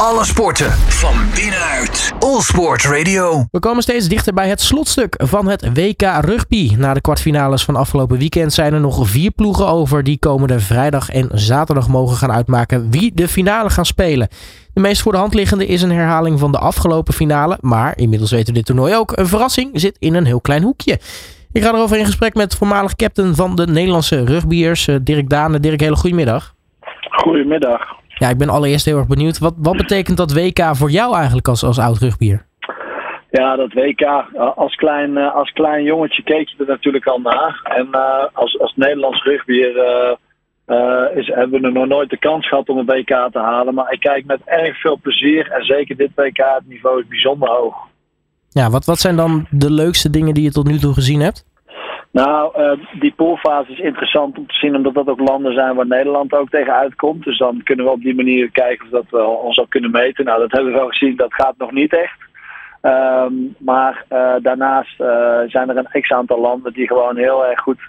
Alle sporten van binnenuit. All Sport Radio. We komen steeds dichter bij het slotstuk van het WK Rugby. Na de kwartfinales van afgelopen weekend zijn er nog vier ploegen over die komende vrijdag en zaterdag mogen gaan uitmaken wie de finale gaan spelen. De meest voor de hand liggende is een herhaling van de afgelopen finale, maar inmiddels weten we dit toernooi ook. Een verrassing zit in een heel klein hoekje. Ik ga erover in gesprek met voormalig captain van de Nederlandse rugbyers, eh, Dirk Dane. Dirk, hele goedemiddag. Goedemiddag. Ja, ik ben allereerst heel erg benieuwd. Wat, wat betekent dat WK voor jou eigenlijk als, als oud rugbier? Ja, dat WK, eh, als klein, eh, als klein jongetje keek je er natuurlijk al naar. En uh, als, als Nederlands rugbier uh, is, hebben we nog nooit de kans gehad om een WK te halen. Maar ik kijk met erg veel plezier. En zeker dit WK, het niveau is bijzonder hoog. Ja, wat, wat zijn dan de leukste dingen die je tot nu toe gezien hebt? Nou, uh, die poolfase is interessant om te zien, omdat dat ook landen zijn waar Nederland ook tegen uitkomt. Dus dan kunnen we op die manier kijken of dat we ons al kunnen meten. Nou, dat hebben we wel gezien, dat gaat nog niet echt. Um, maar uh, daarnaast uh, zijn er een x aantal landen die gewoon heel erg goed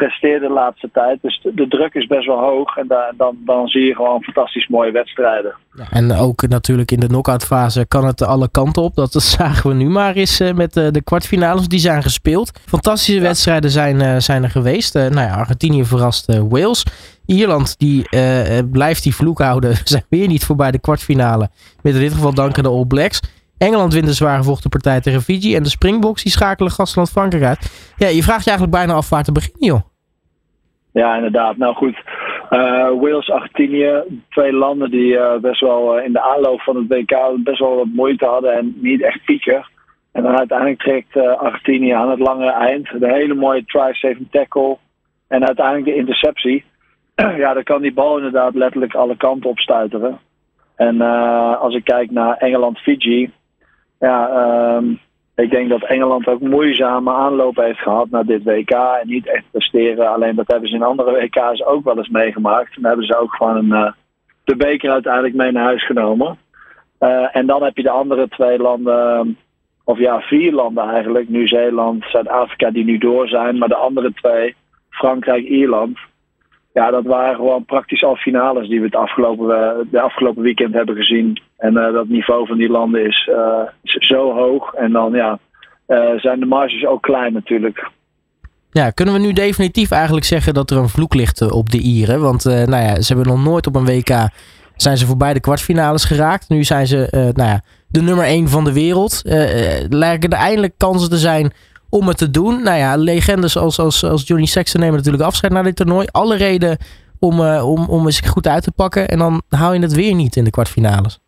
presteerden de laatste tijd. Dus de, de druk is best wel hoog en da dan, dan zie je gewoon fantastisch mooie wedstrijden. Ja, en ook natuurlijk in de knock-out fase kan het alle kanten op. Dat zagen we nu maar eens uh, met de kwartfinales die zijn gespeeld. Fantastische ja. wedstrijden zijn, zijn er geweest. nou ja, Argentinië verrast Wales. Ierland die blijft die vloek houden. We zijn weer niet voorbij de kwartfinale. Met in dit geval danken de All Blacks. Engeland wint een zwaar gevochten partij tegen Fiji. En de Springboks die schakelen gastland Frankrijk uit. Ja, je vraagt je eigenlijk bijna af waar te beginnen, joh. Ja, inderdaad. Nou goed. Uh, Wales, Argentinië, twee landen die uh, best wel uh, in de aanloop van het WK best wel wat moeite hadden en niet echt pieken. En dan uiteindelijk trekt Argentinië aan het lange eind. De hele mooie try-saving tackle. En uiteindelijk de interceptie. ja, dan kan die bal inderdaad letterlijk alle kanten op stuiteren. En als ik kijk naar Engeland-Fiji, ja, um, ik denk dat Engeland ook moeizame aanloop heeft gehad naar dit WK. En niet echt presteren. Alleen dat hebben ze in andere WK's ook wel eens meegemaakt. En hebben ze ook gewoon uh, de beker uiteindelijk mee naar huis genomen. Uh, en dan heb je de andere twee landen, of ja, vier landen eigenlijk. Nieuw-Zeeland, Zuid-Afrika die nu door zijn. Maar de andere twee, Frankrijk, Ierland. Ja, dat waren gewoon praktisch al finales die we het afgelopen, de afgelopen weekend hebben gezien. En uh, dat niveau van die landen is, is zo hoog. En dan ja, zijn de marges ook klein natuurlijk. Ja, kunnen we nu definitief eigenlijk zeggen dat er een vloek ligt op de Ieren? Want nou ja, ze hebben nog nooit op een WK zijn ze voorbij de kwartfinales geraakt. Nu zijn ze nou ja, de nummer 1 van de wereld. lijken er eindelijk kansen te zijn om het te doen. Nou ja, legendes als, als, als Johnny Sexton nemen natuurlijk afscheid naar dit toernooi. Alle reden om, uh, om, om eens goed uit te pakken. En dan hou je het weer niet in de kwartfinales.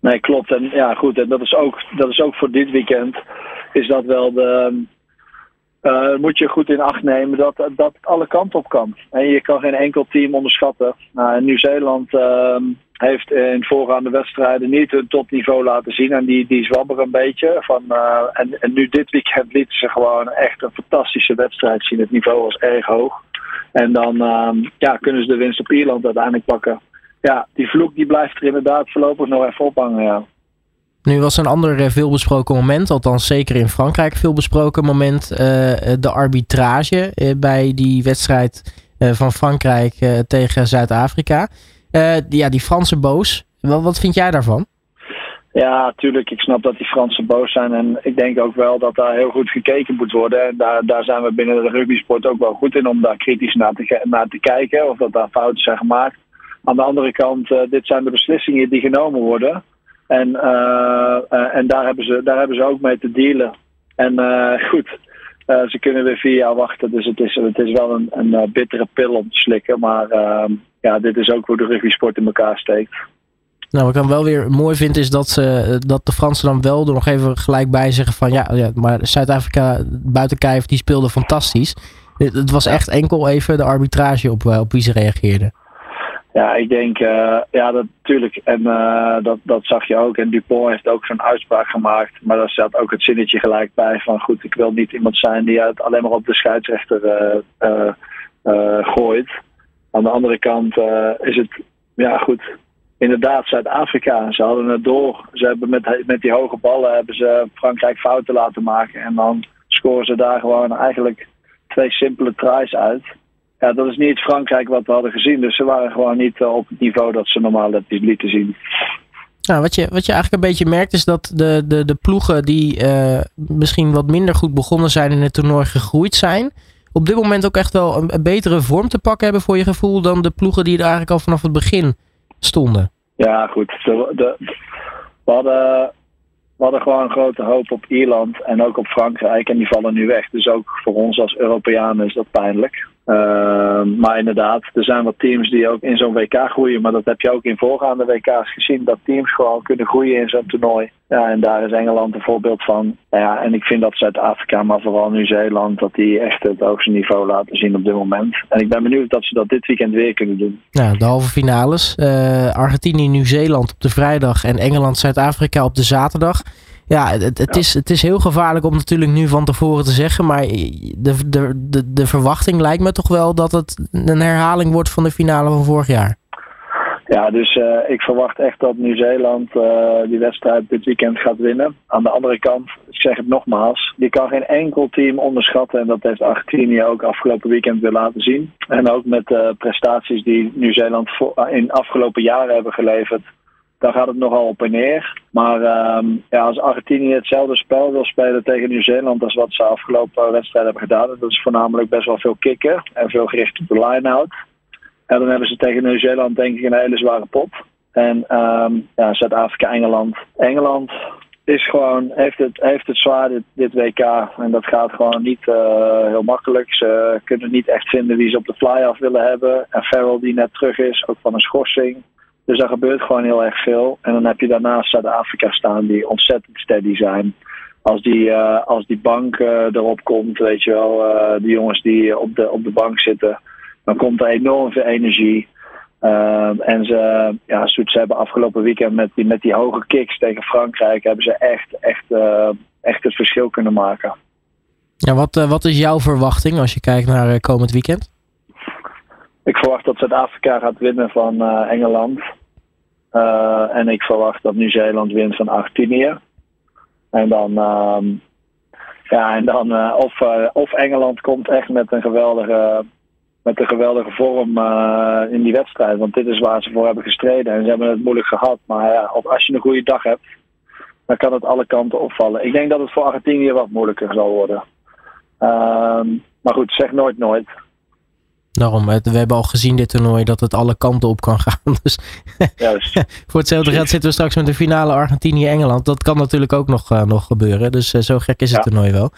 Nee, klopt. En ja, goed. En dat is ook, dat is ook voor dit weekend. Is dat wel de. Uh, moet je goed in acht nemen dat, dat het alle kanten op kan. En je kan geen enkel team onderschatten. Nou, Nieuw-Zeeland uh, heeft in voorgaande wedstrijden niet hun topniveau laten zien. En die, die zwabberen een beetje. Van, uh, en, en nu dit weekend lieten ze gewoon echt een fantastische wedstrijd zien. Het niveau was erg hoog. En dan um, ja, kunnen ze de winst op Ierland uiteindelijk pakken. Ja, die vloek die blijft er inderdaad voorlopig nog even ophangen. Ja. Nu was een ander veelbesproken moment, althans zeker in Frankrijk veel besproken moment, uh, de arbitrage bij die wedstrijd van Frankrijk tegen Zuid-Afrika. Ja, die Fransen boos. Wat, wat vind jij daarvan? Ja, tuurlijk. Ik snap dat die Fransen boos zijn. En ik denk ook wel dat daar heel goed gekeken moet worden. En daar, daar zijn we binnen de rugbysport ook wel goed in om daar kritisch naar te, naar te kijken. Of dat daar fouten zijn gemaakt. Aan de andere kant, dit zijn de beslissingen die genomen worden. En, uh, en daar, hebben ze, daar hebben ze ook mee te dealen. En uh, goed, ze kunnen weer vier jaar wachten. Dus het is, het is wel een, een bittere pil om te slikken. Maar ehm, ja, dit is ook hoe de rugbysport in elkaar steekt. Nou, wat ik dan wel weer mooi vind is dat, ze, dat de Fransen dan wel er nog even gelijk bij zeggen van ja, ja maar Zuid-Afrika buiten Kijf die speelde fantastisch. Het was echt enkel even de arbitrage op, op wie ze reageerden. Ja, ik denk, uh, ja, dat natuurlijk. En uh, dat, dat zag je ook. En Dupont heeft ook zo'n uitspraak gemaakt. Maar daar staat ook het zinnetje gelijk bij van goed, ik wil niet iemand zijn die het alleen maar op de scheidsrechter uh, gooit. Aan de andere kant is het, ja goed, inderdaad Zuid-Afrika. Ze hadden het door. Ze hebben met, met die hoge ballen hebben ze Frankrijk fouten laten maken. En dan scoren ze daar gewoon eigenlijk twee simpele tries uit ja, dat is niet Frankrijk wat we hadden gezien. Dus ze waren gewoon niet op het niveau dat ze normaal lieten zien. Nou, wat, je, wat je eigenlijk een beetje merkt is dat de, de, de ploegen die uh, misschien wat minder goed begonnen zijn in het toernooi gegroeid zijn. Op dit moment ook echt wel een, een, betere vorm te pakken hebben voor je gevoel dan de ploegen die er eigenlijk al vanaf het begin stonden. Ja, goed. De, de, we, hadden, we hadden gewoon grote hoop op Ierland en ook op Frankrijk en die vallen nu weg. Dus ook voor ons als Europeanen is dat pijnlijk. Uh, maar inderdaad, er zijn wat teams die ook in zo'n WK groeien. Maar dat heb je ook in voorgaande WK's gezien. Dat teams gewoon kunnen groeien in zo'n toernooi. Ja, en daar is Engeland een voorbeeld van. Ja, en ik vind dat Zuid-Afrika, maar vooral Nieuw-Zeeland, dat die echt het hoogste niveau laten zien op dit moment. En ik ben benieuwd dat ze dat dit weekend weer kunnen doen. Nou, de halve finales. Uh, Argentinië, Nieuw-Zeeland op de vrijdag en Engeland, Zuid-Afrika op de zaterdag. Ja, het, het, Is, het is heel gevaarlijk om natuurlijk nu van tevoren te zeggen. Maar de, de, de, de verwachting lijkt me toch wel dat het een herhaling wordt van de finale van vorig jaar. Ja, dus uh, ik verwacht echt dat Nieuw-Zeeland uh, die wedstrijd dit weekend gaat winnen. Aan de andere kant, ik zeg het nogmaals, je kan geen enkel team onderschatten. En dat heeft Argentinië ook afgelopen weekend weer laten zien. En ook met de prestaties die Nieuw-Zeeland in afgelopen jaren hebben geleverd dan gaat het nogal op en neer. Maar um, ja, als Argentinië hetzelfde spel wil spelen tegen Nieuw-Zeeland als wat ze afgelopen wedstrijd hebben gedaan, dat is voornamelijk best wel veel kicken en veel gericht op de line-out. En dan hebben ze tegen Nieuw-Zeeland denk ik een hele zware pot. En um, ja, Zuid-Afrika, Engeland. Engeland is gewoon, heeft, het, heeft het zwaar dit, WK. En dat gaat gewoon niet uh, heel makkelijk. Ze kunnen niet echt vinden wie ze op de fly-off willen hebben. En Farrell die net terug is, ook van een schorsing. Dus daar gebeurt gewoon heel erg veel. En dan heb je daarnaast Zuid-Afrika staan die ontzettend steady zijn. Als die, uh, als die bank uh, erop komt, weet je wel, uh, die jongens die op de, op de bank zitten, dan komt er enorm veel energie. en ze, ja, ze hebben afgelopen weekend met die, met die hoge kicks tegen Frankrijk, hebben ze echt, echt, echt het verschil kunnen maken. Ja, wat, wat is jouw verwachting als je kijkt naar komend weekend? Ik verwacht dat Zuid-Afrika gaat winnen van uh, Engeland. Uh, en ik verwacht dat Nieuw-Zeeland wint van Argentinië. En dan, um, ja, en dan uh, of, of Engeland komt echt met een geweldige, met een geweldige vorm in die wedstrijd. Want dit is waar ze voor hebben gestreden. En ze hebben het moeilijk gehad. Maar ja, als je een goede dag hebt, dan kan het alle kanten opvallen. Ik denk dat het voor Argentinië wat moeilijker zal worden. Um, maar goed, zeg nooit nooit. Daarom, we hebben al gezien dit toernooi dat het alle kanten op kan gaan. Dus voor hetzelfde geld zitten we straks met de finale Argentinië-Engeland. Dat kan natuurlijk ook nog, uh, nog gebeuren. Dus uh, zo gek is het ja. toernooi wel.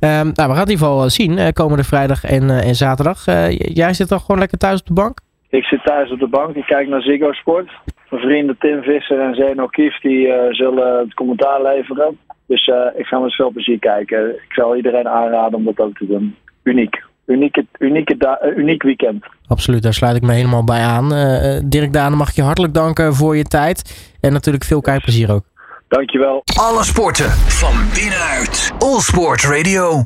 Um, nou, we gaan het in ieder geval zien uh, komende vrijdag en, en zaterdag. jij zit dan gewoon lekker thuis op de bank? Ik zit thuis op de bank. Ik kijk naar Ziggo Sport. Mijn vrienden Tim Visser en Zeno Kief die zullen het commentaar leveren. Dus ik ga met veel plezier kijken. Ik zal iedereen aanraden om dat ook te doen. Uniek unieke, unieke uh, uniek weekend. Absoluut, daar sluit ik me helemaal bij aan. Uh, Dirk Dane, mag ik je hartelijk danken voor je tijd. En natuurlijk veel kijkplezier ook. Dankjewel. Alle sporten van binnenuit. All Sport Radio.